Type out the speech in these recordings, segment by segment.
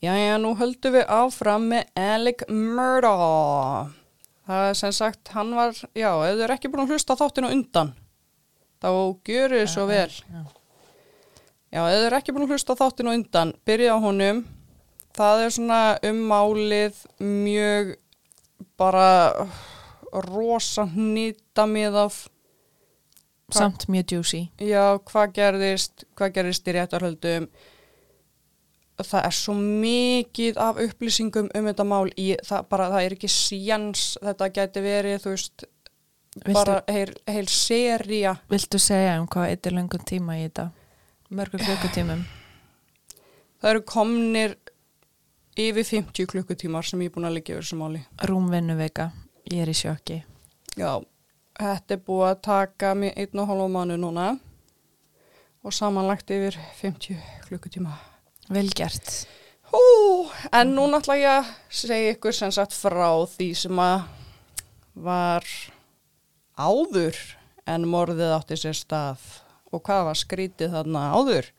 Jæja, nú höldum við áfram með Alec Murdaugh. Það er sem sagt, hann var, já, ef þið er ekki búin að hlusta þáttinu undan, þá gjöru þið svo vel. Já. Ef þið er ekki búin að hlusta þáttinu undan, byrja á honum. Það er svona um málið mjög bara rosa hnýta með af, Samt mjög juicy. já, hvað gerðist, hvað gerðist í réttarhöldum. Það er svo mikið af upplýsingum um þetta mál í, það bara, það er ekki sjans, þetta gæti verið, þú veist, Viltu, bara heil, heil seria. viltu segja um hvað eittir löngum tíma í þetta? Mörgum klukkutímum. Það eru komnir yfir 50 klukkutímar sem ég er búin að liggja yfir þessu máli. Rúmvinnu veika. Ég er í sjokki. Já, þetta er búið að taka mér einn og hálfa mánu núna og samanlagt yfir 50 klukkutíma. Vel gert. Hú, en nú náttúrulega ég segja ykkur sem sagt frá því sem að var áður en morðið átti sér stað og hvað var skrítið þarna áður?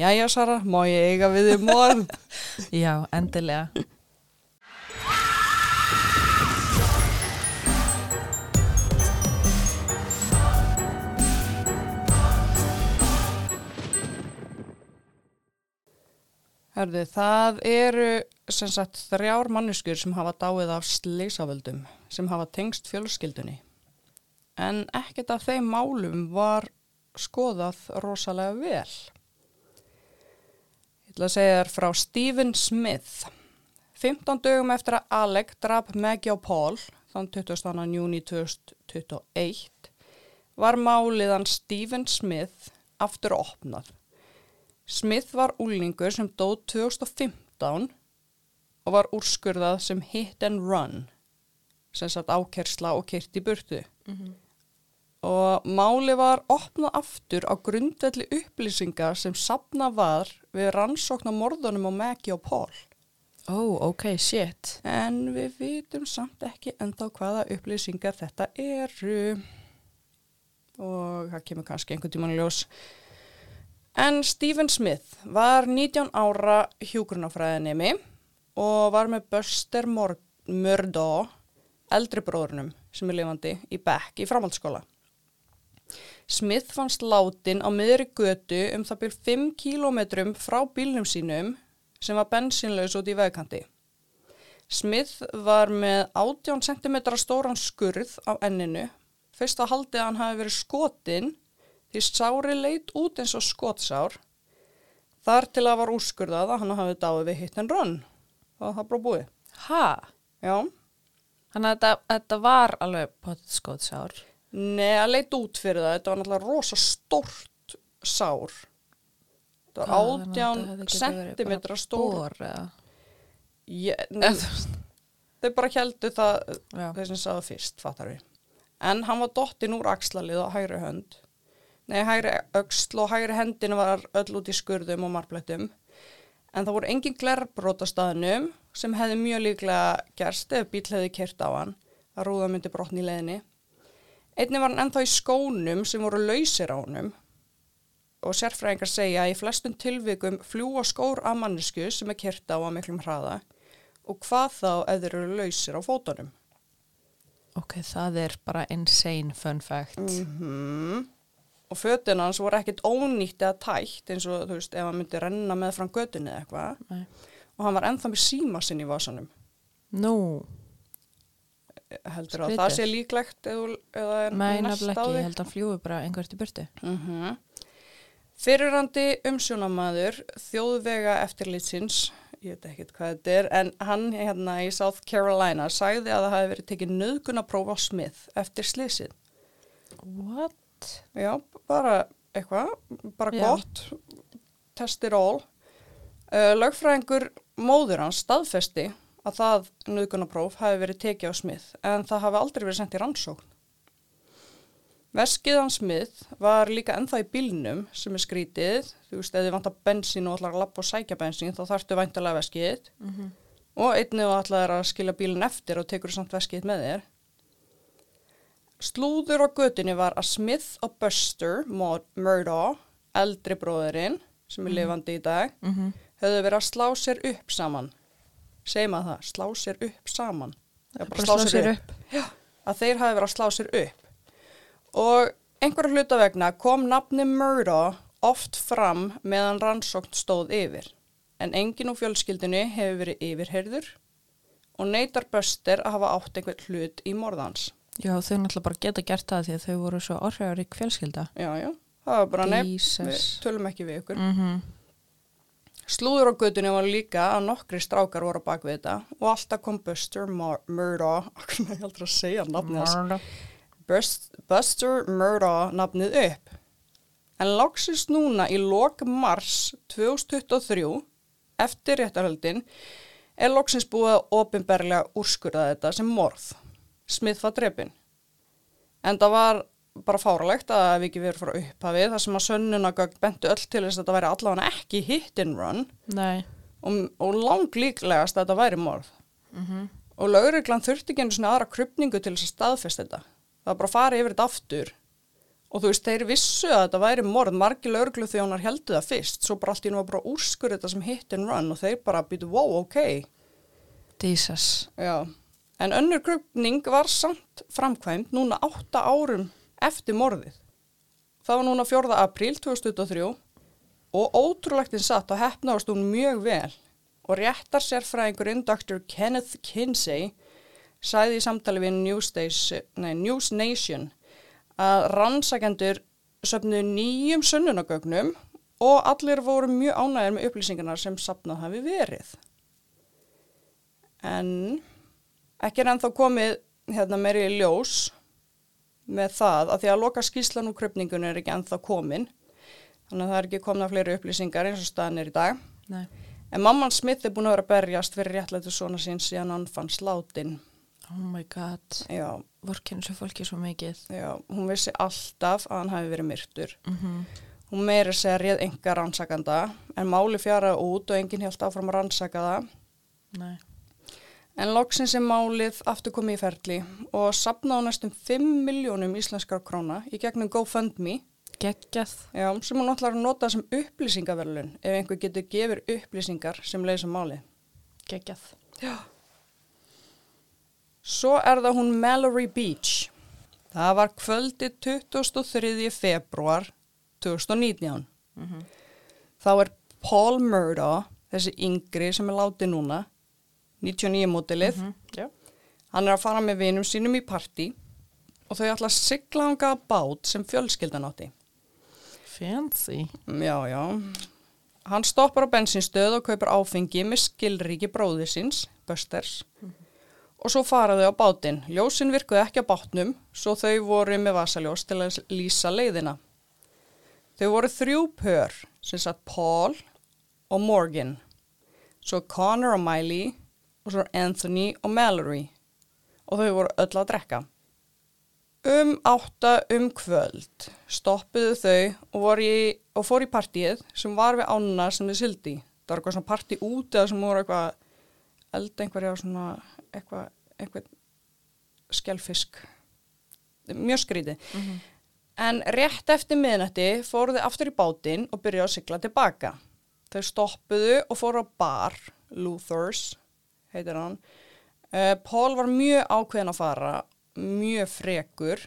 Jæja Sara, má ég eiga við þið morð? Já, endilega. Herði, það eru sem sagt þrjár manneskur sem hafa dáið af sleisavöldum sem hafa tengst fjölskyldunni. En ekkert af þeim málum var skoðað rosalega vel. Ég ætla að segja þér frá Stephen Smith. 15 dögum eftir að Alec draf Maggie og Paul, þann 22. júni 2021, var máliðan Stephen Smith aftur opnað. Smith var úlingur sem dóð 2015 og var úrskurðað sem hit and run, sem satt ákersla og kyrt í burtu. Og máli var opnað aftur á grundvelli upplýsingar sem sapna var við rannsókn á morðunum á Maggie og Paul. Ó, ok, shit. En við vitum samt ekki ennþá hvaða upplýsingar þetta eru. Og það kemur kannski einhvern tímann í ljós. En Stephen Smith var 19 ára hjúgrunafræðinemi og var með Buster Murdaugh, eldri bróðurnum sem er lifandi, í Beck í framhaldsskóla. Smith fannst látin á miðri götu um það byrj 5 kílómetrum frá bílnum sínum sem var bensinlaus út í vegkanti. Smith var með 18 cm stóran skurð á enninu. Fyrst að haldið hann hafi verið skotin því sári leit út eins og skotsár. Þar til að var úrskurðað að hann hafi dáið við hit and run. Það var það bara búið. Ha? Já. Þannig að þetta, þetta var alveg potið skótsár. Nei, að leit út fyrir það. Þetta var náttúrulega rosa stórt sár. Þetta var 18 cm stór. Þau bara heldu það Já. þeir sem sagði fyrst, fattar við. En hann var dottin úr axlalið á hægri hönd. Nei, hægri öxl og hægri hendin var öll út í skurðum og marblettum. En það voru engin glerbrót á staðnum sem hefði mjög líklega gerst ef bíl hefði kert á hann. Það rúða myndi brotni í leðinni. Einni var hann ennþá í skónum sem voru lausir á honum og sérfræðingar segja að í flestum tilvikum fljúa skór af mannesku sem er kert á að miklum hraða og hvað þá ef þeir eru lausir á fótunum. Ok, það er bara insane fun fact. Mm Og fötin hans voru ekkit ónýtt eða tætt eins og þú veist ef hann myndi renna með fram götunni eða eitthvað og hann var ennþá með síma sinn í vasanum. Nú, Heldur að Skrítið. það sé líklegt eða, eða næst á ekki, þig? ég held að hann fljúi bara einhvert í burtu. Mm Fyrirrandi umsjónamaður þjóðvega eftirlitsins, ég veit ekkert hvað þetta er, en hann hérna í South Carolina sagði að það hafi verið tekið nöðgun að prófa á Smith eftir slísið. What? Já, bara eitthvað, bara Já. gott, testir all. Uh, lögfræðingur móður hans staðfesti að það nöðgunapróf hafi verið tekið á Smith en það hafi aldrei verið sendt í rannsókn. Veskið hans Smith var líka ennþá í bílnum sem er skrítið, þú veist, ef þið vantar bensín og ætlar að lappa og sækja bensín þá þarftu væntalega veskið Mm og einnig og ætlar að skilja bílinn eftir og tekur samt veskið með þér. Slúður á götunni var að Smith og Buster Mur- Murdaugh, eldri bróðurinn sem er lifandi í dag, -hmm. höfðu verið að slá sér upp saman. Segir maður það, slá sér upp saman. Já, bara slá sér upp. Að þeir hafi verið að slá sér upp. Og einhverju hluta vegna kom nafni Murdo oft fram meðan rannsókn stóð yfir. En enginn úr fjölskyldinu hefur verið yfirherður og neytar Buster að hafa átt einhvern hlut í morðans. Já, þau náttúrulega bara geta gert það því að þau voru svo orðhægur í kvélskilda. Já, já, það var bara nefn, við tölum ekki við ykkur. Mm Slúður á gödunni var líka að nokkri strákar voru bak við þetta og alltaf kom Buster Mur- Murdaugh, hvernig heldur að segja nafnið þess, Bust, Buster Murdaugh nafnið upp. En loksins núna í lok mars 2023, eftir réttarhöldin, er loksins búið að opinberlega úrskurða þetta sem morð. Smith var drefin. En það var bara fáralegt að við ekki verið frá upphafið þar sem að sönnunagögn bentu öll til þess að þetta væri allavega ekki hit and run og, og langlíklegast að þetta væri morð. Mm Og lauruglan þurfti ekki einu svona aðra krupningu til þess að staðfesta þetta. Það var bara að fara yfir þetta aftur. Og þú veist, þeir vissu að þetta væri morð. Margi lauruglu þjónar heldu það fyrst. Svo bara allt í nú var bara úrskur þetta sem hit and run og þeir bara býtu, wow, ok. Jesus. Já. En önnur krupning var samt framkvæmt núna átta árum eftir morðið. Það var núna 4. apríl 2023 og ótrúlegt en satt og hefnaðast hún mjög vel og réttar sérfræðingurinn Dr. Kenneth Kinsey sæði í samtali við News, Station, nei, News Nation að rannsakendur söfnu nýjum sönnunagögnum og allir voru mjög ánægir með upplýsingarnar sem sapnað hafi verið. En ekki er ennþá komið hérna meiri í ljós með það að því að loka skýslan úr krupningun er ekki ennþá komin þannig að það er ekki komna fleiri upplýsingar eins og staðan er í dag Nei. en mamman Smith er búin að vera berjast fyrir réttlætu svona sín síðan hann fann slátin Oh my god. já, Vorkinn svo fólki svo mikið. já, hún vissi alltaf að hann hafi verið myrtur Mm hún meiri segja réð enga rannsakanda en máli fjaraði út og enginn held áfram að rannsaka það Nei. En loksins er málið aftur komið í ferli og sapna á næstum 5 miljónum íslenskar króna í gegnum GoFundMe Geggjað. já, sem hún náttúrulega nota sem upplýsingaverlun ef einhver getur gefur upplýsingar sem leysa málið. Geggjað. Svo er það hún Mallory Beach. Það var kvöldi 23. februar 2019. Mm Þá er Paul Murdaugh, þessi yngri sem er látið núna, 99 mótilið, Já. Hann er að fara með vinum sínum í partí og þau ætla að sigla hanga bát sem fjölskyldan átti. Fancy. Já, já. Hann stoppar á bensinstöð og kaupir áfengi með skilríki bróði síns, Busters, og svo fara þau á bátinn. Ljósin virkuði ekki á bátnum, svo þau voru með vasaljós til að lýsa leiðina. Þau voru þrjú pör, sem satt Paul og Morgan, svo Connor og Miley og svo Anthony og Mallory og þau voru öll að drekka. Um átta um kvöld stoppuðu þau og, í, og fór í partíið sem var við ánuna sem þau sildi. Það var eitthvað svona partí út eða sem voru eitthvað elda einhverja svona eitthvað, eitthvað skjálfisk. Mjög skrítið. En rétt eftir miðnætti fóru þau aftur í bátinn og byrjuðu að sigla tilbaka. Þau stoppuðu og fóru á bar, Luthers, heitir hann. Uh, Paul var mjög ákveðin að fara, mjög frekur.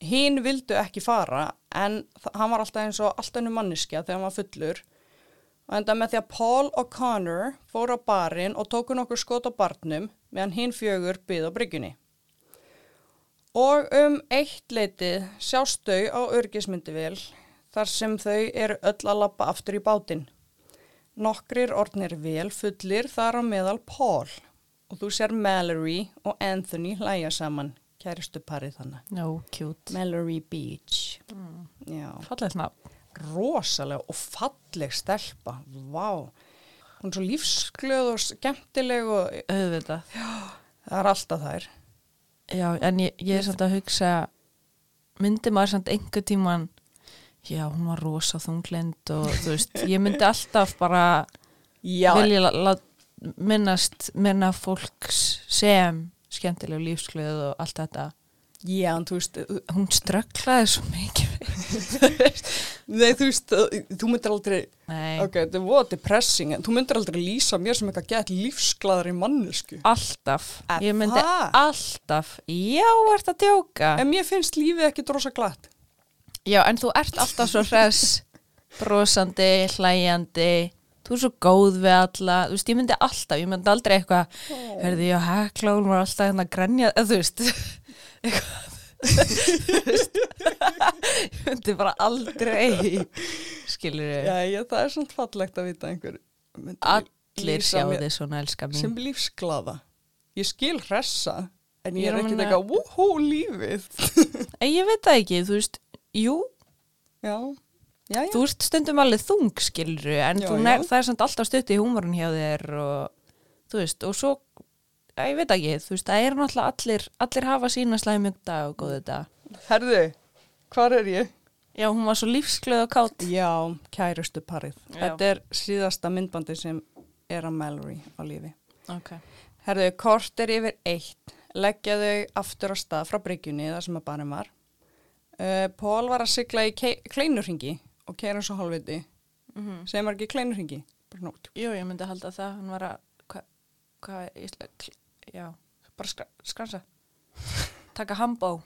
Hinn vildu ekki fara en hann var alltaf eins og alltaf ennum manneskja þegar hann var fullur. Og enda með því að Paul og Connor fóru á barinn og tóku nokkur skot á barnum meðan hinn fjögur byði á bryggjunni. Og um eitt leitið sjást þau á örgismyndivél þar sem þau eru öll að lappa aftur í bátinn. Nokkrir orðnir vel fullir þar á meðal Paul og þú sér Mallory og Anthony hlæja saman, kæristu parið þannig. No, cute. Mallory Beach. Mm. Já, Fallegt nafn. rosalega og falleg stelpa, vá. Hún er svo lífsglöð og skemmtileg og Auðvitað. það er alltaf þær. Já, en ég, ég er samt að hugsa myndi maður samt einhver tíman já, hún var rosa þunglind og þú veist, ég myndi alltaf bara Já, vilja minnast minna fólks sem skemmtileg lífsglöð og allt þetta já, en þú veist, hún strögglaði svo mikið Nei, þú veist, uh, þú myndir aldrei, Nei, ok, þetta er voða depressing, en þú myndir aldrei lýsa mér sem eitthvað gett lífsglaðar í mannesku. alltaf. Er Ég myndi alltaf. Já, ert að djóka. En mér finnst lífið ekki drosa glatt. Já, en þú ert alltaf svo hress, brosandi, hlæjandi, þú er svo góð við alla, þú veist, ég myndi alltaf, ég myndi aldrei eitthvað, herði, já, hekla, hún var alltaf hérna að grænja, eða þú veist, eitthvað, ég myndi bara aldrei, skilur við, Já, ég, það er svona fallegt að vita einhver. myndi allir sjá þið svona, elska mín. Sem lífsglaða. Ég skil hressa, en ég Ég er að meina- eitthvað, wúhú, lífið. Ég veit það ekki, þú veist, jú, Já, já, já. þú ert stundum alveg þung, skilur við, en Já, nær, það er samt alltaf stutt í húmorun hjá þér og, þú veist, og svo, já, ég veit ekki, þú veist, það er náttúrulega allir, allir hafa sína slæmjög dag og góðu dag. Herðu, hvar er ég? Já, hún var svo lífsglöð og kátt. Já, kærustu parið. Já. Þetta er síðasta myndbandi sem er að Mallory á lífi. Ok. Herðu, kort er yfir eitt. Leggja þau aftur á stað frá bryggjunni, það sem að barinn var. Uh, Pól var að sigla í kleinurringi og keira svo hálfviti. Mm -hmm. Segir maður ekki kleinurringi? Jú, ég myndi halda það, hann var að, hvað, hvað, ísla, já, bara skra, skransa. Taka hambó.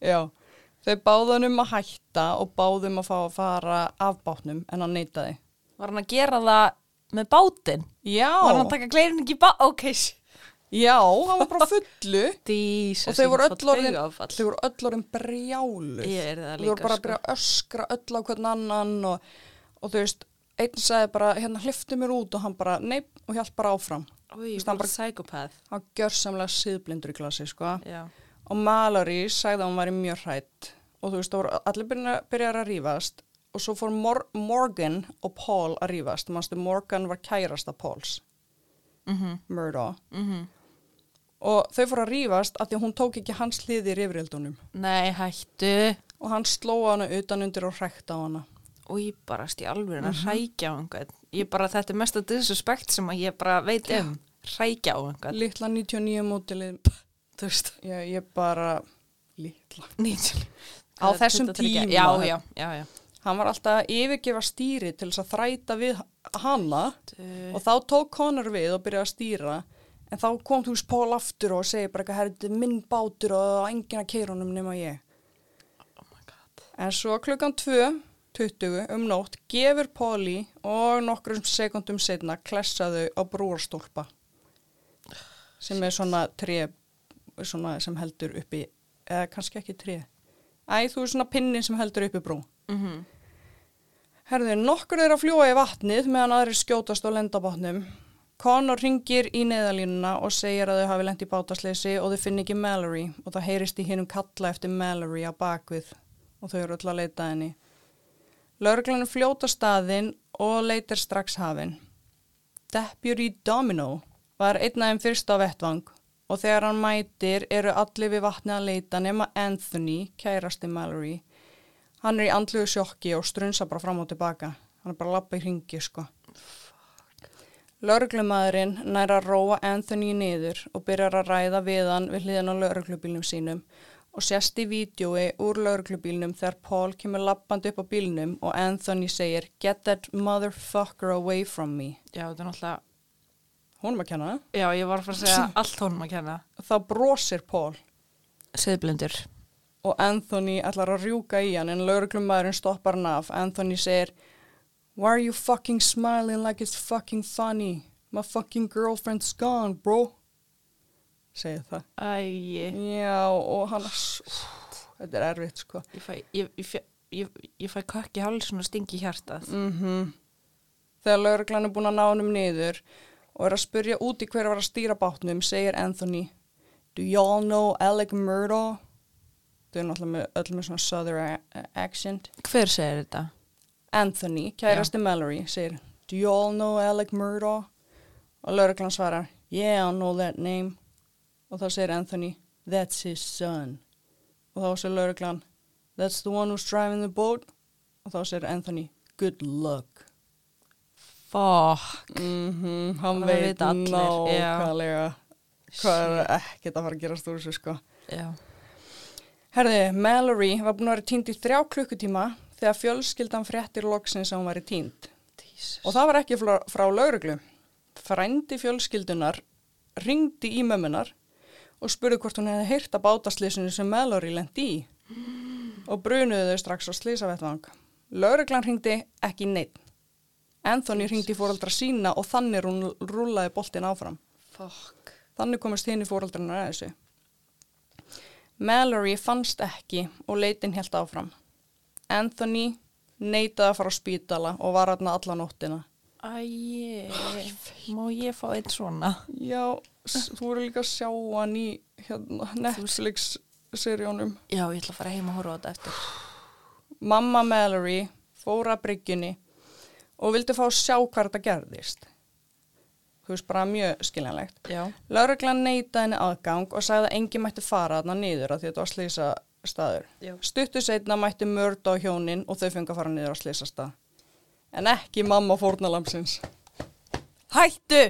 Já, þau báðun um að hætta og báðum að fá að fara af bátnum en hann neytaði. Var hann að gera það með bátinn? Já, Var hann að taka gleirin ekki bá, ok, já, hann var bara fullu dísa. og þau voru öll orðin, orðin það Þau voru bara að sko. byrja að öskra öll á hvern annan og, og þú veist, einn sagði bara, hérna hliftu mér út og hann bara, neip, og hjálp bara áfram. Veist, hann bara psykopath. Hann gjör samlega síðblindur í glasi, sko. Og Mallory sagði að hann væri mjög hrætt og þú veist, það voru allir byrja, byrjar að rífast og svo fór Mor Morgan og Paul að rífast. Manstu, Morgan var kærasta Pauls, Mhm, Murdo. mhm. Og þau fór að rífast af því að hún tók ekki hans hliði í rifrildunum. Nei, hættu. Og hann sló hana utan undir og hrækt á hana. og ég bara stjálfur Mhm. að hrækja á einhvern ég bara, þetta er mesta disrespect sem að ég bara veit um hrækja á einhvern Littla 99 mótilið, þú veist, ég, ég bara, litla. 90 Á þessum tíma. já, já, já, já. Hann var alltaf að yfirgefa stýri til þess að þræta við hana Du, og þá tók Connor við og byrjaði að stýra en þá kom þú veist Paul aftur og segi bara eitthvað, herri, þetta er minn bátur og enginn að keira honum nema ég. oh my god En svo klukkan 2.20 um nótt gefur Pauli og nokkrum sekundum setna klessaðu á brúarstólpa sem er svona tre svona sem heldur uppi eða kannski ekki tre Æ, þú er svona pinnin sem heldur uppi brú mm Herðu, nokkur er að fljúa í vatnið meðan aðrir skjótast á lendabátnum. Connor ringir í neðalínuna og segir að þau hafi lent í bátasleysi og þau finn ekki Mallory og það heyrist í hinnum kalla eftir Mallory á bakvið og þau eru öll að leita henni. Lörglanum fljóta staðinn og leitir strax hafinn. Deputy Domino var einn af þeim fyrst á vettvang og þegar hann mætir eru allir við vatnið að leita nema Anthony, kærasti Mallory. Hann er í andlugu sjokki og strunsa bara fram og tilbaka. Hann er bara að lappa í ringi, sko. Lörglumæðurinn nær að róa Anthony niður og byrjar að ræða við hann við hliðan á lörglubílnum sínum og sést í vídjói úr lörglubílnum þegar Paul kemur lappandi upp á bílnum og Anthony segir Get that motherfucker away from me. já, þetta er náttúrulega Hún er að kenna það. já, ég var að fara að segja allt honum að kenna Þá brosir Paul Siðblindur og Anthony ætlar að rjúka í hann en lauruglumæðurinn stoppar hann af. Anthony segir Why are you fucking smiling like it's fucking funny? My fucking girlfriend's gone, bro. Segir það. Æ, Já, og hann þetta er erfitt, sko. ég fæ ég, ég, ég, fæ kökk í hálsun og stingi hjartað Mm Þegar lauruglan er búin að ná hann um niður og er að spyrja út í hver var að stýra bátnum, segir Anthony Do y'all know Alec Murdo? Þau er náttúrulega með, öll með svona southern accent. Hver segir þetta? Anthony, kærasti Mallory, segir Do you all know Alec Murdo? Og lauruglan svarar Yeah, I know that name. Og þá segir Anthony That's his son. Og þá segir lauruglan That's the one who's driving the boat. Og þá segir Anthony Good luck. Fuck Mm hann Það veit nákvæmlega hvað er ekkert að fara að gerast úr þessu sko. Já, Herði, Mallory var búin að vera týnd í þrjá klukkutíma þegar fjölskyldan fréttir loksins að hún væri tínd. Jesus. Og það var ekki frá, frá lauruglu. Frændi fjölskyldunar ringdi í mömmunar og spurði hvort hún hefði heyrt að bátaslýsinu sem Mallory lendi í og brunuðu þau strax á slýsavettvang. Lauruglan ringdi ekki neitt. Anthony ringdi í fóreldra sína og þannig hún rúlaði boltin áfram. Fuck. Þannig komist hinn í fóreldrarnar að þessu. Mallory fannst ekki og leitin helt áfram. Anthony neitaði að fara á spítala og var aðna alla nóttina. Æ, má ég fá einn svona? Já, þú eru líka að sjá hann í hérna, Netflix-seríunum. Já, ég ætla að fara heim og horfa á þetta eftir. Mamma Mallory fór að bryggjunni og vildi fá að sjá hvað þetta gerðist. Þú veist, bara mjög skiljanlegt. Já. Lauruglan neitaði henni aðgang og sagði að engin mætti fara þarna niður að því að þetta var slýsa staður. Stuttu setna mætti mörd á hjónin og þau fengi að fara niður á slýsa stað. En ekki mamma fórnalamsins. Hættu!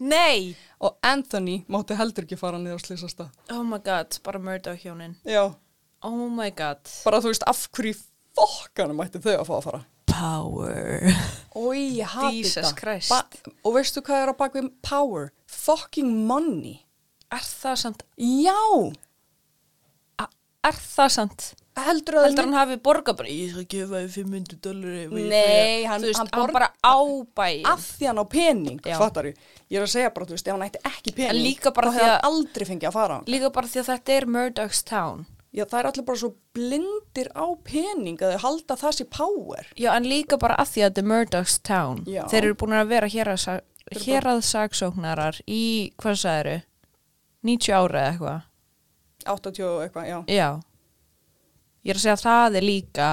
Nei! Og Anthony mátti heldur ekki fara niður á slýsa stað. Oh my god, bara mörda á hjónin. Já, Oh my god. bara þú veist af hverju í fokkanum mætti þau að fá að fara. Power. Ói, ég hati Jesus þetta. Og veistu hvað er á bakvið power? Fucking money. Er það samt, Já, er það samt? heldur að Heldur hann hafi borgað bara, ég skal gefa þið 500 dollari. Nei, hann- veist, hann hann, bara ábæði. af því hann á pening, ég. Ég er að segja bara, þú veist, ef hann ætti ekki pening, þá hefði hann aldrei fengið að fara. Líka bara því að þetta er Murdoch's Town. Já, það er allir bara svo blindir á pening að þau halda það sér power. Já, en líka bara að því að þetta er Murdoch's Town. Já. Þeir eru búin að vera hér að, hér að saksóknarar í, hvað sagðiru, 90 ára eða eitthvað. 80 og eitthvað, já. Já. Ég er að segja að það er líka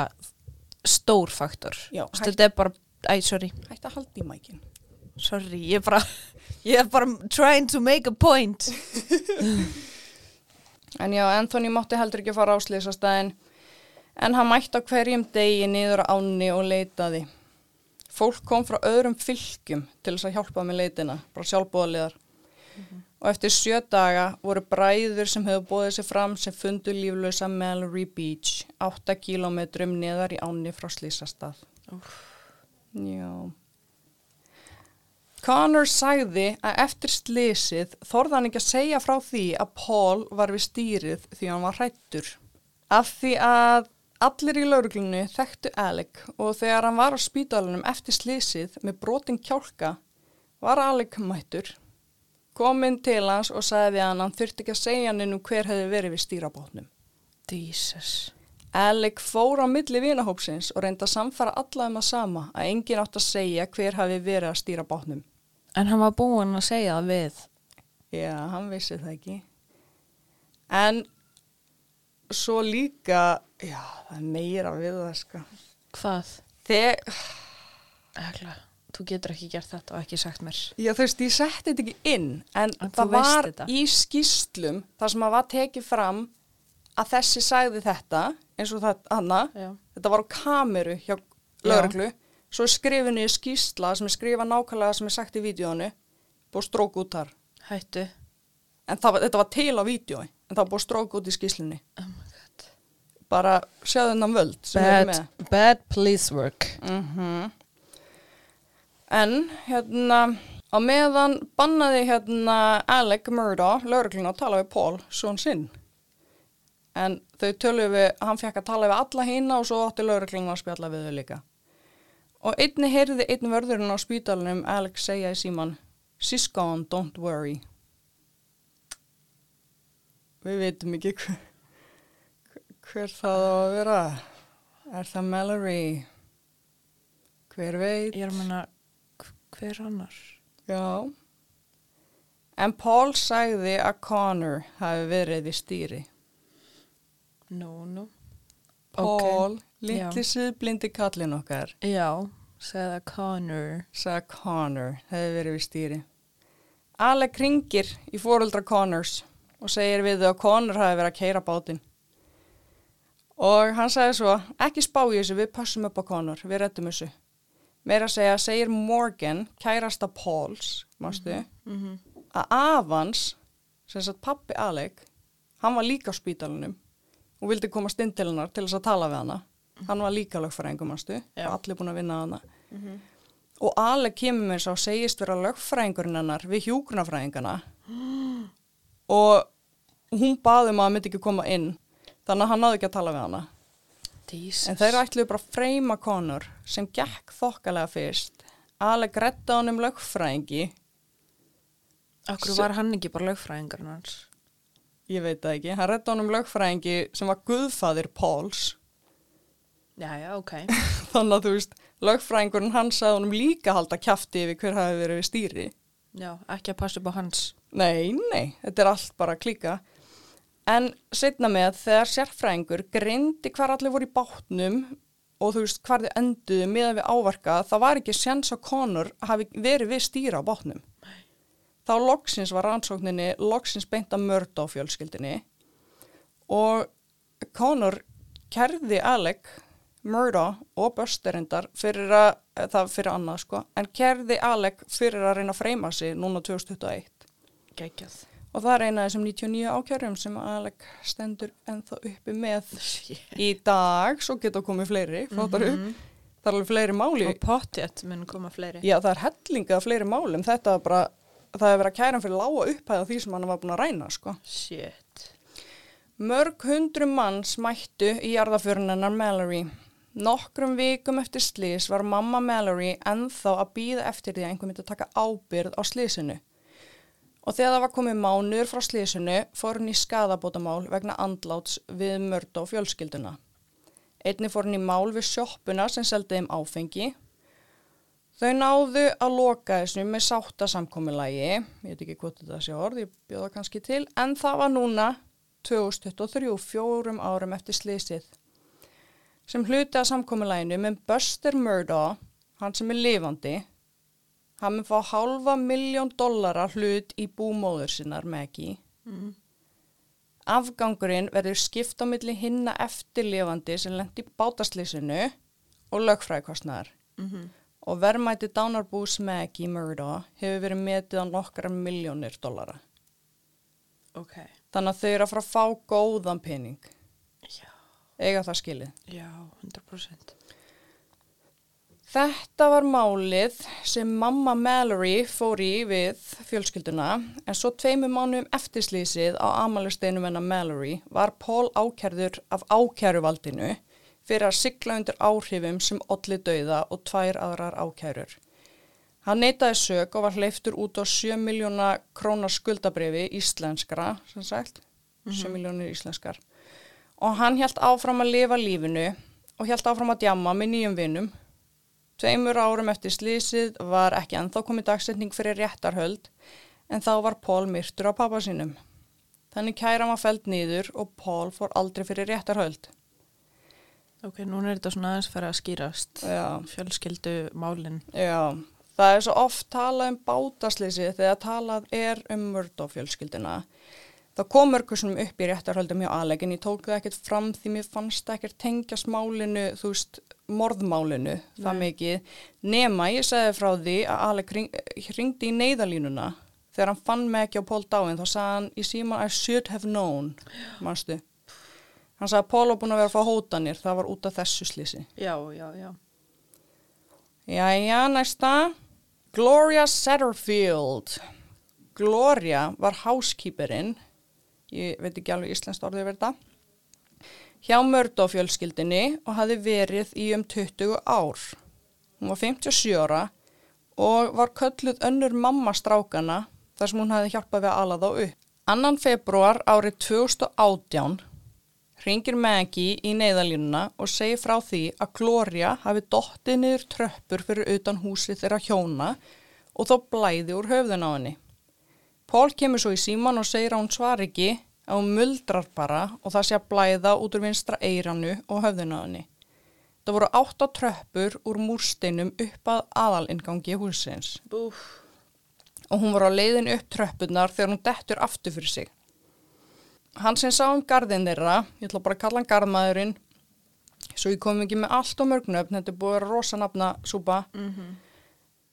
stór faktor. Þetta er bara, æ, sorry, Hætti að halda í mækin. sorry, ég er bara, ég er bara trying to make a point. En já, Anthony mátti heldur ekki að fara á slýsastæðin, en hann mætti á hverjum degi niður á ánni og leitaði. Fólk kom frá öðrum fylgjum til þess að hjálpa með leitina, bara sjálfbóðaliðar. Og eftir sjö daga voru bræður sem hefðu bóðið sér fram sem fundu líflösa Mallory Beach, 8 kílómetrum neðar í ánni frá slýsastað. Já. Connor sagði að eftir slísið þorði hann ekki að segja frá því að Paul var við stýrið því hann var hrættur. Af því að allir í lauruglunni þekktu Alec og þegar hann var á spítalunum eftir slísið með brotin kjálka var Alec mættur. Kominn til hans og sagði að hann þurfti ekki að segja hann um hver hefði verið við stýrabótnum. Jesus. Alec fór á milli vinahópsins og reyndi að samfara alla um að sama að enginn átt að segja hver hafi verið að stýra bátnum. En hann var búinn að segja það við. Já, hann vissi það ekki. En svo líka, já, það er meira við það, sko. Hvað? Þegar, Ægla, þú getur ekki gert þetta og ekki sagt mér. já, þú veist, ég setti þetta ekki inn, en, En það var þetta. í skýslum, þar sem að var tekið fram að þessi sagði þetta, eins og það, hana, Já. þetta var á kameru hjá lauruglu, svo skrifinu í skýsla sem er skrifað nákvæmlega sem er sagt í vídjónu, búið strók út þar. Hættu. En það, þetta var til á vídjói, en það búið strók út í skýslunni. Oh. Bara sjáðu þennan völd Bad, bad police work. Mm En hérna á meðan bannaði hérna Alec Murdaugh, laurugluna, að tala við Paul, svon sinn. En þau töluðu við, hann fekk að tala við alla hína og svo átti laurugluna að spjalla við þau líka. Og einni heyrði einn vörðurinn á spítalunum Alex segja í síman, She's gone, don't worry. Við veitum ekki hver, hver það á að vera. Er það Mallory? Hver veit? Ég er að menna, hver annar? Já. En Paul sagði að Connor hafi verið við stýri. No, no. Paul, Ok, litli siðblindi kallin okkar, Já, segði það Connor. sagði að Connor hefði verið við stýri. Alec ringir í fóruldra Connors og segir við þau að Connor hafi verið að keira bátinn. Og hann sagði svo, ekki spá í þessu, við passum upp á Connor, við rettum þessu. Meira að segja, segir Morgan, kærasta Pauls, mástu, Mm -hmm. að Avans, sem sagt pappi Alec, hann var líka á spítalunum og vildi komast inn til hennar til þess að tala við hana. hann var líka lögfræðingum ástu, Já. allir búin að vinna hana. Og Alec kemur með svo segist vera lögfræðingurinn hennar við hjúgrunafræðingana og hún baði um að myndi ekki koma inn þannig að hann náði ekki að tala við hana Jesus. en þeir ætluðu bara að freyma konur sem gekk þokkalega fyrst Alec retta hann um lögfræðingi Akkur var hann ekki bara lögfræðingarinn hans? ég veit það ekki, hann retta hann um lögfræðingi sem var guðfaðir Páls Já, já, ok. þannig að þú veist, lögfræðingurinn hans sagði honum líka halda kjafti yfir hver hafi verið við stýri. Já, ekki að passa upp á hans. Nei, nei, þetta er allt bara klíka. En setna með þegar sérfræðingur greindi hvar allir voru í bátnum og þú veist hvar þið enduðu meðan við ávarka, það var ekki sjans að konur hafi verið við stýra á bátnum. Þá loksins var rannsókninni, loksins beint að mörda á fjölskyldinni og konur kerði Alec, Murda og Busterindar fyrir að, það fyrir annað sko, en kerði Alec fyrir að reyna að freyma sig núna 2021. Gægjað. Og það er eina af þessum 99 ákjörjum sem Alec stendur ennþá uppi með í dag, svo geta komið fleiri, flótar upp. Það er alveg fleiri máli. Og pottjett mun koma fleiri. Já, það er hellingað fleiri málum. Þetta er bara, það er verið að kæra fyrir lága upphæða því sem hann var búin að ræna, sko. Shit. Mörg hundru manns mættu í jarðaförun hennar Mallory. Nokkrum vikum eftir slís var mamma Mallory ennþá að býða eftir því að einhver myndi að taka ábyrð á slísinu. Og þegar það var komið mánuður frá slísinu fór hún í skadabótamál vegna andláts við mörd og fjölskylduna. Einni fór hún í mál við sjoppuna sem seldi þeim áfengi. Þau náðu að loka þessu með sáttasamkomilægi, ég veit ekki hvort þetta sé orð, ég bjóða kannski til, en það var núna 2023, fjórum árum eftir slísið. Sem hluti að samkomilæginu með Buster Murdaugh, hann sem er lifandi, hann mun fá halva miljón dollara hlut í búmóður sinnar Maggie. Mm. Afgangurinn verður skipt á milli hinna eftirlifandi sem lendi í bátaslýsinu og lögfræðikostnaðar. Mm Og verðmæti dánarbús Maggie Murdaugh hefur verið metið á nokkra miljónir dollara. Ok. Þannig að þau eru að fara að fá góðan pening. Já. Eiga það skilið. Já, 100%. Þetta var málið sem mamma Mallory fór í við fjölskylduna en svo tveimur mánuðum eftir slísið á amalusteinum hennar Mallory var Paul ákærður af ákæruvaldinu fyrir að sigla undir áhrifum sem olli dauða og tvær aðrar ákærur. Hann neytaði sög og var hleyftur út á 7 miljóna krónar skuldabrifi íslenskra, sem sagt, 7 miljónir íslenskar. Og hann hjælt áfram að lifa lífinu og hjælt áfram að djamma með nýjum vinum Tveimur árum eftir slísið var ekki ennþá komið dagsetning fyrir réttarhöld en þá var Pól myrtur á pappa sínum. Þannig kæra var feld nýður og Pól fór aldrei fyrir réttarhöld. Ok, núna er þetta svona aðeins fyrir að skýrast. Já, Fjölskyldu málinn. já. Það er svo oft talað um bátaslýsið þegar talað er um mörgdófjölskylduna. Það kom mörgursunum upp í réttarhöldum hjá Alec en ég tók það ekkert fram því mér fannst það ekkert tengjast málinu, þú veist, morðmálinu það Nei. mikið. Nema ég segði frá því að Alec ring, ringdi í neyðalínuna þegar hann fann mig ekki á Pól dáin þá sagði hann í síman I should have known, mannstu. Hann sagði að Pól var búin að vera að fá hótanir, það var út af þessu slýsi. Já, já, já. Jæja, næsta. Gloria Satterfield. Gloria var housekeeperinn, ég veit ekki alveg íslenskt orðið verið þetta, hjá Murdoch-fjölskyldinni og hafði verið í um 20 ár. Hún var 57 ára og var kölluð önnur mamma strákana þar sem hún hafði hjálpað við að ala þá upp. Annan februar árið 2018 ringir Maggie í neyðalínuna og segir frá því að Gloria hafi dottið niður tröppur fyrir utan húsið þeirra hjóna og þó blæði úr höfðun á henni. Pól kemur svo í síman og segir að hún svar ekki að hún muldrar bara og það sé að blæða út úr vinstra eiranu og höfðun á henni. Það voru átta tröppur úr múrsteinum upp að aðalingangi húsins Búf. og hún var á leiðin upp tröppurnar þegar hún dettur aftur fyrir sig. Hann sem sá um garðin þeirra, ég ætla bara að kalla hann garðmaðurinn, svo ég kom ekki með allt og mörgnöfn, þetta er búið að vera rosa nafna súpa. Mm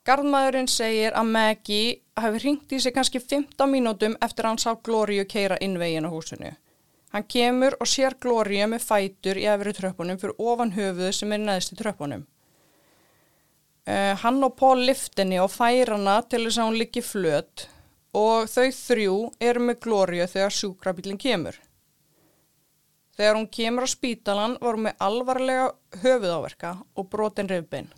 Garðmaðurinn segir að Maggie hafi hringt í sig kannski 15 mínútum eftir að hann sá Glóriu keira inn veginn á húsinu. Hann kemur og sér Gloria með fætur í efri tröppunum fyrir ofan höfuðu sem er neðst í tröppunum. Uh, hann og Paul liftinni og fær hana til þess að hún liggi flöt og þau þrjú eru með Gloria þegar sjúkrabílinn kemur. Þegar hún kemur á spítalan var hún með alvarlega höfuðáverka og brotin rifbein.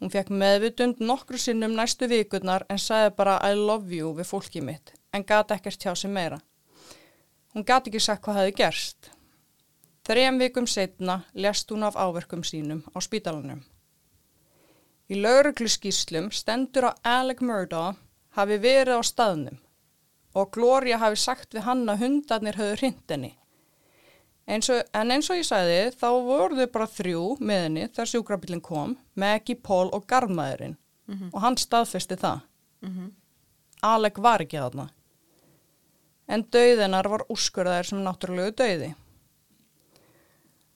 Hún fekk meðvutund nokkru sinnum næstu vikurnar en sagði bara I love you við fólkið mitt en gati ekkert hjá sig meira. Hún gati ekki sagt hvað hefði gerst. Þrejum vikum setna lest hún af áverkum sínum á spítalanum. Í lauruglu skýslum stendur að Alec Murdaugh hafi verið á staðnum og Gloria hafi sagt við hann að hundarnir höfðu hrindinni. Eins og, en eins og ég sagði þá voru þau bara þrjú með henni þegar sjúkrabillin kom, Maggie, Paul og Garðmaðurinn og hann staðfesti það. Alec var ekki þarna. En dauðinar var úrskurðaðir sem náttúrulegu dauði.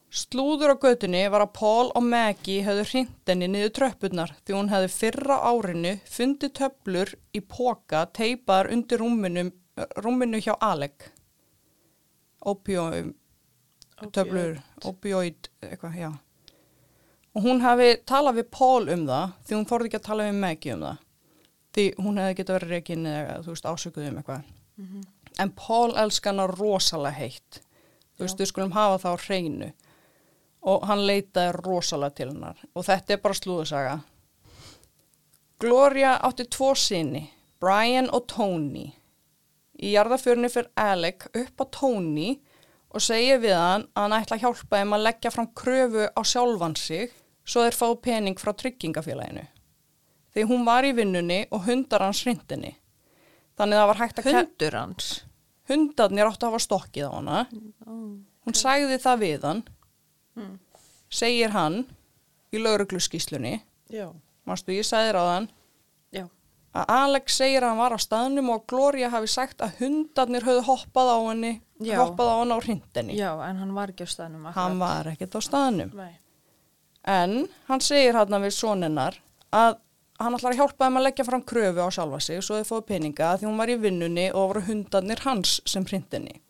Slúður á götunni var að Paul og Maggie höfðu hrindinni niður tröppurnar því hún hefði fyrra árinu fundið töflur í póka teipaðar undir rúminu, rúminu hjá Alec. Opioid, töflur, opioid, eitthvað, já. Og hún hafi talað við Paul um það því hún þorði ekki að tala við Maggie um það. Því hún hefði getið verið reygin eða, þú veist, ásökuð um eitthvað. En Paul elska hana rosalega heitt. Þú veist, við skulum hafa það á hreinu. Og hann leitaði rosalega til hennar. Og þetta er bara slúðusaga. Gloria átti tvo sinni, Brian og Tony. Í jarðaförni fyrir Alec upp á Tony og segir við hann að hann ætla að hjálpa þeim að leggja fram kröfu á sjálfan sig svo þeir fá pening frá tryggingafélaginu. Því hún var í vinnunni og hundar hans hrindinni. Þannig það var hægt að... Hundur hans. Hundarnir áttu að hafa stokkið á hana. Hún sagði það við hann, segir hann í lauruglu skýslunni. Já. Mástu, ég sagði þér á þann Já. að Alex segir að hann var á staðnum og Gloria hafi sagt að hundarnir höfðu hoppað á henni, Já. hoppað á henni á hrindinni. Já, en hann var ekki á staðnum. Hann var ekkert á staðnum. Nei. En hann segir hann við soninnar að hann ætlar að hjálpa þeim að leggja fram kröfu á sjálfa sig svo þau fóðu peninga því hún var í vinnunni og voru hundarnir hans sem hrindinni.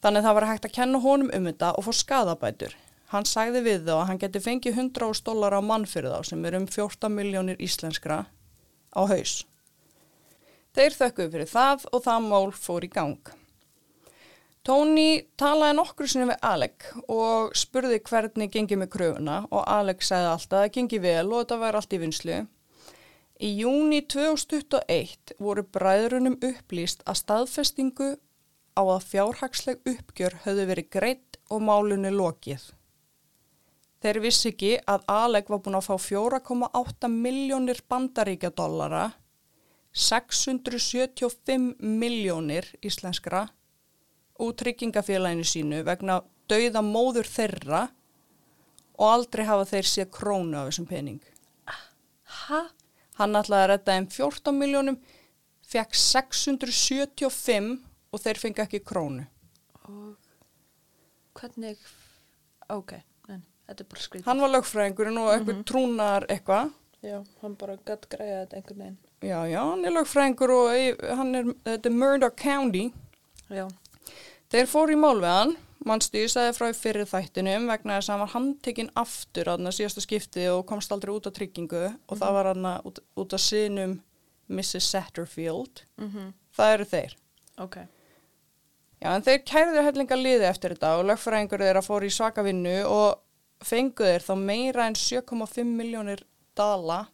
Þannig það var hægt að kenna honum um þetta og fá skadabætur. Hann sagði við þá að hann geti fengið 100 dólar á mann fyrir þá sem er um 14 miljónir íslenskra á haus. Þeir þökkuðu fyrir það og það mál fór í gang. Tony talaði nokkru sinni við Alec og spurði hvernig gengi með kröfuna og Alec sagði alltaf að það gengi vel og þetta væri allt í vinslu. Í júni 2021 voru bræðrunum upplýst að staðfestingu á að fjárhagsleg uppgjör höfðu verið greitt og málunni lokið. Þeir vissi ekki að Alec var búin að fá 4,8 miljónir bandaríkjadollara, 675 miljónir íslenskra úr tryggingafélaginu sínu vegna dauða móður þeirra og aldrei hafa þeir séð krónu af þessum pening. Hæ? Hann ætlaði að redda þeim 14 miljónum, fekk 675 og þeir fengi ekki krónu. Og hvernig, ok, en þetta er bara skrítið. Hann var lögfræðingurinn og eitthvað trúnar eitthvað. Já, hann bara gætt græða þetta einhvern veginn. Já, já, hann er lögfræðingur og hann er, þetta er Murdoch County. Já. Þeir fóru í mál við hann, mannstu ég sagði frá fyrir þættinum vegna þess að hann var handtekinn aftur að það síðasta skipti og komst aldrei út á tryggingu og það var hann út, út af sinum Mrs. Satterfield. Mm Það eru þeir. Ok. Já, en þeir kærðu hellinga liði eftir þetta og lögfræðingur þeirra fóru í svaka vinnu og fengu þeir þá meira en 7,5 miljónir dala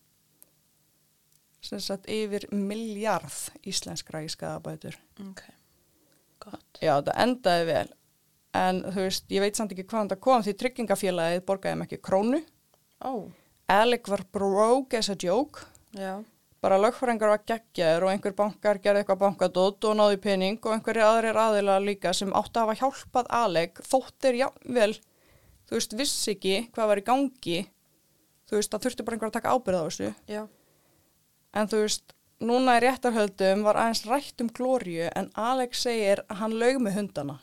sem sagt yfir miljard íslenskra í skadabætur. Ok. Gott. Já, það endaði vel. En þú veist, ég veit samt ekki hvaðan það kom því tryggingafélagið borgaði þeim ekki krónu. Ó. Alec var broke as a joke. Já. Bara lögfræðingar var geggjaður og einhver bankar gerði eitthvað bankadótt og náði pening og einhverju aðrir aðila líka sem átti að hafa hjálpað Alec þóttir jável, þú veist, vissi ekki hvað var í gangi. Þú veist, það þurfti bara einhver að taka ábyrð á þessu. Já. En þú veist, núna í réttarhöldum var aðeins rætt um Glóriu en Alex segir að hann laug með hundana.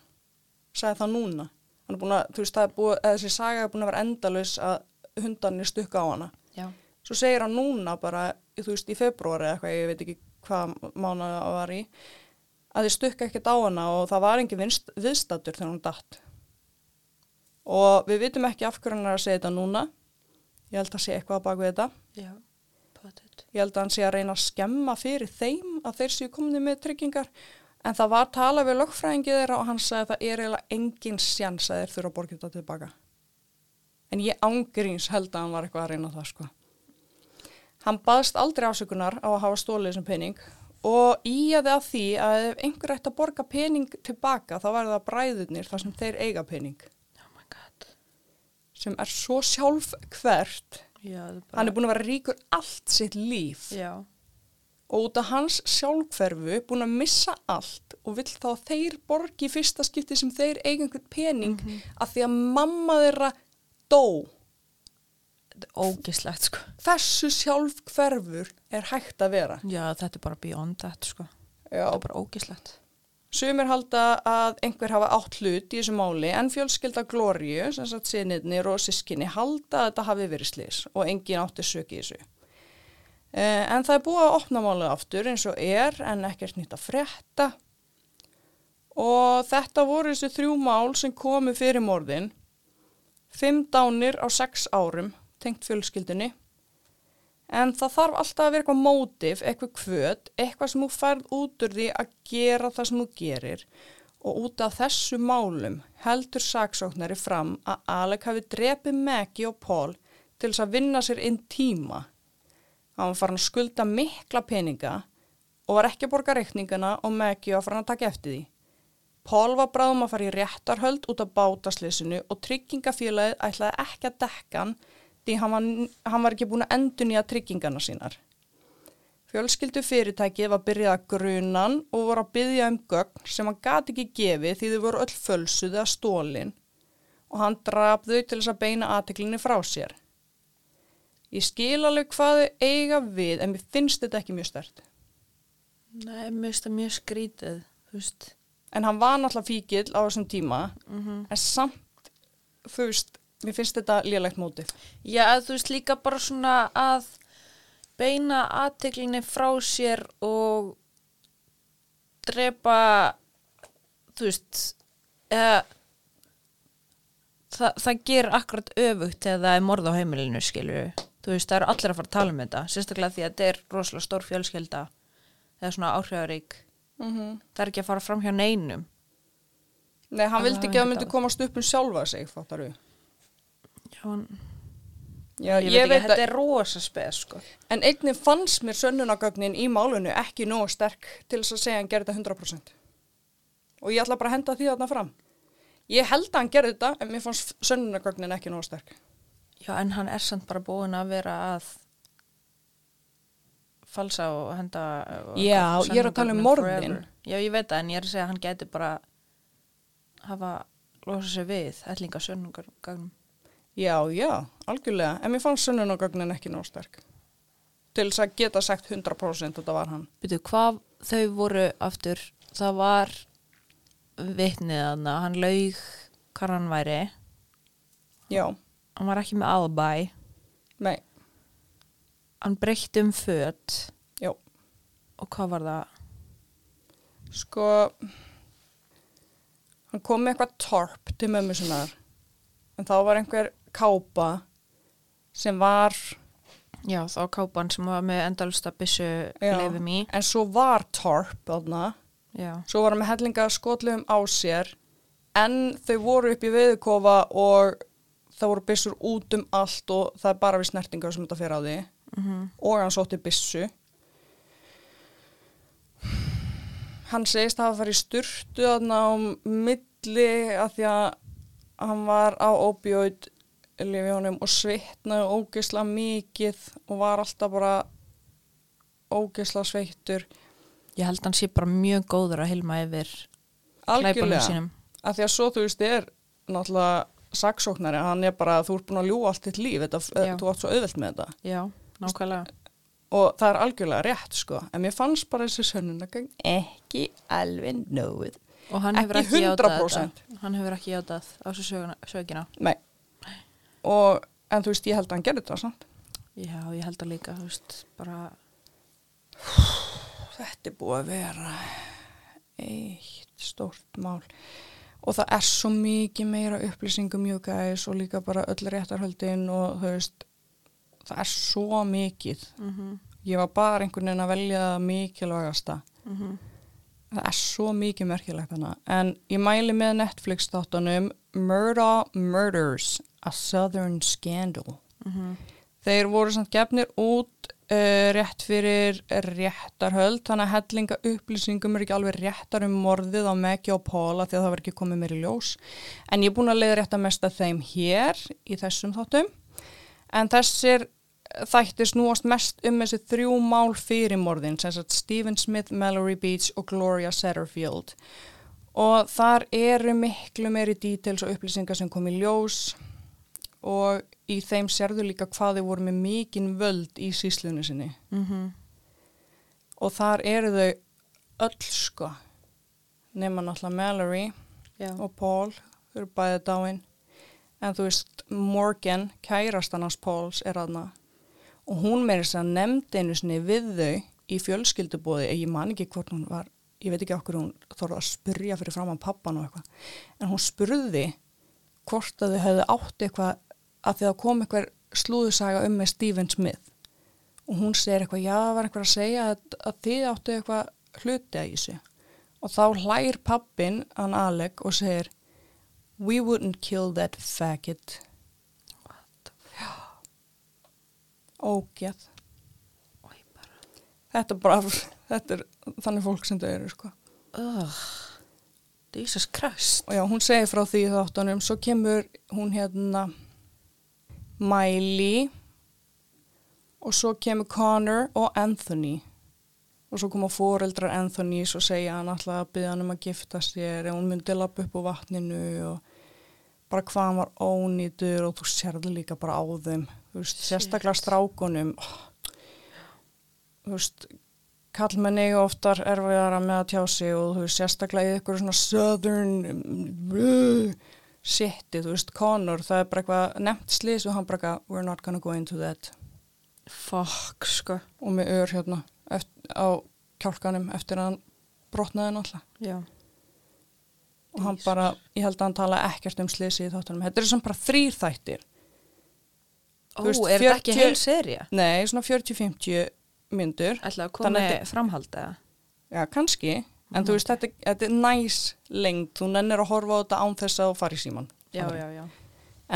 Sagði það núna. Hann er búin að, þú veist, það er búið, eða þessi saga er búin að vera endalus að hundanir stukka á hana. Já. Svo segir hann núna bara, þú veist, í februari eða eitthvað, ég veit ekki hvað mánuð það var í, að þið stukka ekkert á hana og það var engin vinst, viðstattur þegar hún datt. Og við vitum ekki af hverju hann er að segja þetta núna. Ég held að sé eitthvað á baku þetta. Já. Ég held að hann sé að reyna að skemma fyrir þeim að þeir séu komni með tryggingar. En það var talað við lögfræðingið þeirra og hann sagði að það er eiginlega engin sjans að þeir þurfa að borga þetta tilbaka. En ég ángríns held að hann var eitthvað að reyna það sko. Hann baðst aldrei ásökunar á að hafa stólið þessum pening og íjaði að því að ef einhver ætti að borga pening tilbaka þá var það bræðurnir þar sem þeir eiga pening Oh sem er svo sjálf hvert. Já, er bara... Hann er búin að vera ríkur allt sitt líf Já. og út af hans sjálfhverfu búin að missa allt og vill þá þeir borgi í fyrsta skipti sem þeir eiga einhvern pening af því að mamma þeirra dó. Ógislegt, sko. Þessu sjálfhverfur er hægt að vera. Já, þetta er bara beyond that, sko. Já. Þetta er bara ógislegt. Sumir halda að einhver hafa átt hlut í þessu máli en fjölskylda Glóriu, sem sagt sinniðnir og sískinni, halda að þetta hafi verið slis og engin átti söki í þessu. Eh, En það er búið að opna málið aftur eins og er en ekkert nýtt að frétta. Og þetta voru þessi þrjú mál sem komu fyrir morðin, fimm dánir á sex árum tengt fjölskyldunni En það þarf alltaf að vera eitthvað mótif, eitthvað kvöt, eitthvað sem þú færð út úr því að gera það sem þú gerir og út af þessu málum heldur saksóknari fram að Alec hafi drepið Maggie og Paul til þess að vinna sér inn tíma. Hann var farin að skulda mikla peninga og var ekki að borga reikningana og Maggie var farin að taka eftir því. Paul var bráðum að fara í réttarhöld út af bátasleysinu og tryggingafélagið ætlaði ekki að dekka hann því hann var, hann var ekki búin að endur nýja tryggingana sínar. Fjölskyldu fyrirtækið var byrjað að grunan og voru að byggja um gögn sem hann gati ekki gefið því þau voru öll fölsuð eða stólin og hann draf þau til þess að beina aðteklinni frá sér. Ég skil alveg hvað þau eiga við en mér finnst þetta ekki mjög stert. Nei, mér finnst það mjög skrítið, þú veist. En hann var náttúrulega fíkil á þessum tíma Mm en samt, þú veist, mér finnst þetta lélegt mótið. Já, þú veist líka bara svona að beina aðteklinni frá sér og drepa, þú veist, eða, það, það ger akkurat öfugt þegar það er morð á heimilinu, skilju. Þú veist, það eru allir að fara að tala um þetta, sérstaklega því að þetta er rosalega stór fjölskylda eða svona áhrifarík. Mm -hmm. Það er ekki að fara fram hjá neinum. Nei, hann Það vildi ekki að það myndi komast upp um sjálfa sig, fattar þú? Já, hann, Já, ég, veit ekki, þetta er rosa spes, sko. En einnig fannst mér sönnunagögnin í málunu ekki nógu sterk til þess að segja að hann gerði þetta 100%. Og ég ætla bara að henda því þarna fram. Ég held að hann gerði þetta, en mér fannst sönnunagögnin ekki nógu sterk. Já, en hann er samt bara búin að vera að falsa og henda og Já, ég er að tala um morðin. forever. Já, ég veit það, en ég er að segja að hann geti bara hafa losa sig við ætlinga sönnungargagnum. Já, já, algjörlega. En mér fannst sönnunagögnin ekki nógu sterk. Til þess að geta sagt 100% að þetta var hann. Býtu, hvað þau voru aftur, það var vitnið hann, hann laug hvað hann væri, Já, hann var ekki með albæ, nei, hann breytti um föt já. og hvað var það? Sko, hann kom með eitthvað torp til mömmu sinnar. En þá var einhver kápa sem var Já, þá kápan sem var með endalsta byssu leifum í. En svo var þarna, Já. svo var hann með hellinga skotlegum á sér, en þau voru upp í veðukofa og það voru byssur út um allt og það er bara við snertingar sem þetta fer á því Mm og hann sótti byssu. Hann segist að hafa farið sturtu á milli að því að hann var á opioid lifjónum og svitnaði ógeðslega mikið og var alltaf bara ógeðslega sveittur. Ég held hann sé bara mjög góður að hilma yfir Algjörlega. sínum. að því að svo þú veist er náttúrulega saksóknari, hann er bara þú ert búin að ljúa allt þitt líf, þetta, Já. þú átt svo auðvelt með þetta Já, nákvæmlega. og það er algjörlega rétt sko en mér fannst bara þessi sönnunagögn ekki alveg nóð Og hann Ekki hefur ekki, játað 100%. þetta. Hann hefur ekki játað á þessu söguna-. Nei. Og en þú veist ég held að hann gerði þetta samt. Já, ég held að líka, þú veist, bara, þetta er búið að vera eitt stórt mál. Og það er svo mikið meira upplýsingum you guys og líka bara öll réttarhöldin og þú veist það er svo mikið. Mhm, ég var bara einhvern veginn að velja mikilvægasta. Mhm. það er svo mikið merkilegt hana en ég mæli með Netflix þáttunum Murder Murders A Southern Scandal. Mhm. þeir voru samt gefnir út uh, rétt fyrir réttarhöld þannig að hellinga upplýsingum er ekki alveg réttar um morðið á Maggie og Paula því að það var ekki komið mér í ljós. En ég er búin að leiða rétt að mesta þeim hér í þessum þáttum. En þessir þættir snúast mest um þessi þrjú mál fyrir morðin sem sagt Stephen Smith, Mallory Beach og Gloria Satterfield og þar eru miklu meiri details og upplýsingar sem kom í ljós og í þeim sérðu líka hvað þau voru með mikinn völd í síslunni sinni. Mhm. og þar eru þau öll sko. Nema náttúrulega Mallory Já. og Paul þau eru bæðið dáin. En þú veist Morgan, kærastan hans Pauls er aðna og hún meiri þess að nefndi einu sinni við þau í fjölskyldubóði ég man ekki hvort hún var ég veit ekki okkur hún þorði að spyrja fyrir fram á pappan og eitthvað. En hún spurði hvort að þau hefðu átt eitthvað að því að kom eitthvað slúðusaga um með Stephen Smith. Og hún segir eitthvað, já, það var eitthvað að segja að, að þið áttu eitthvað hluti að í sig og þá hlær pappin hann Alec og segir we wouldn't kill that faggot. Ógeð. Oj, bara. þetta er bara, þetta er þannig fólk sem þau eru sko. Ugh. Jesus Christ. og já, hún segir frá því þáttunum svo kemur hún hérna Miley og svo kemur Connor og Anthony. Og svo koma fóreldrar Anthony og segja hann alltaf að byggja hann um að gifta sér og hún myndi lappa upp á vatninu og bara hvað hann var ónýtur og þú sérði líka bara á þeim. Veist, sérstaklega strákunum. Oh. þú veist kallmenn eiga oftar erfiðara með að tjá sig og þú veist sérstaklega í eitthvað svona southern uh, shiti, þú veist, Connor það er bara eitthvað nefnt slís og hann bara eitthvað we're not gonna go into that Fuck, sko. og með ör hérna eftir, á kjálkanum eftir að hann brotnaði náttúrulega Já. og hann Jesus. bara, ég held að hann tala ekkert um slisi í þáttunum, þetta er sem bara þrýr þættir Ó, veist, er þetta ekki 40 heil serja? nei, svona 40-50 myndur Þannig koma að þetta- framhald eða? já, kannski, en þú veist, þetta, þetta er næs lengt, þú nennir að horfa á þetta án þess að þú fari í síman Já, já, já.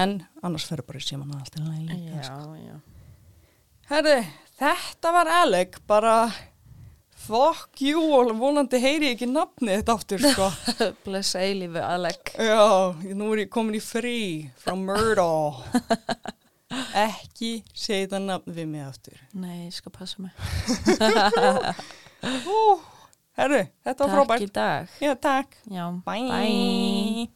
en annars ferur bara í síman og allt er líka sko. Já, já. Herði, þetta var Alec, bara fuck you og vonandi heyri ekki nafni þetta aftur, sko. Blessa eilífu, Alec. Já, nú er ég komin í frí frá Murdo. ekki segja þetta nafn við mig aftur. Nei, ég skal passa mig. Hú, herði, þetta var Takk frábært. í dag. Já, takk. Já, Bye. bye.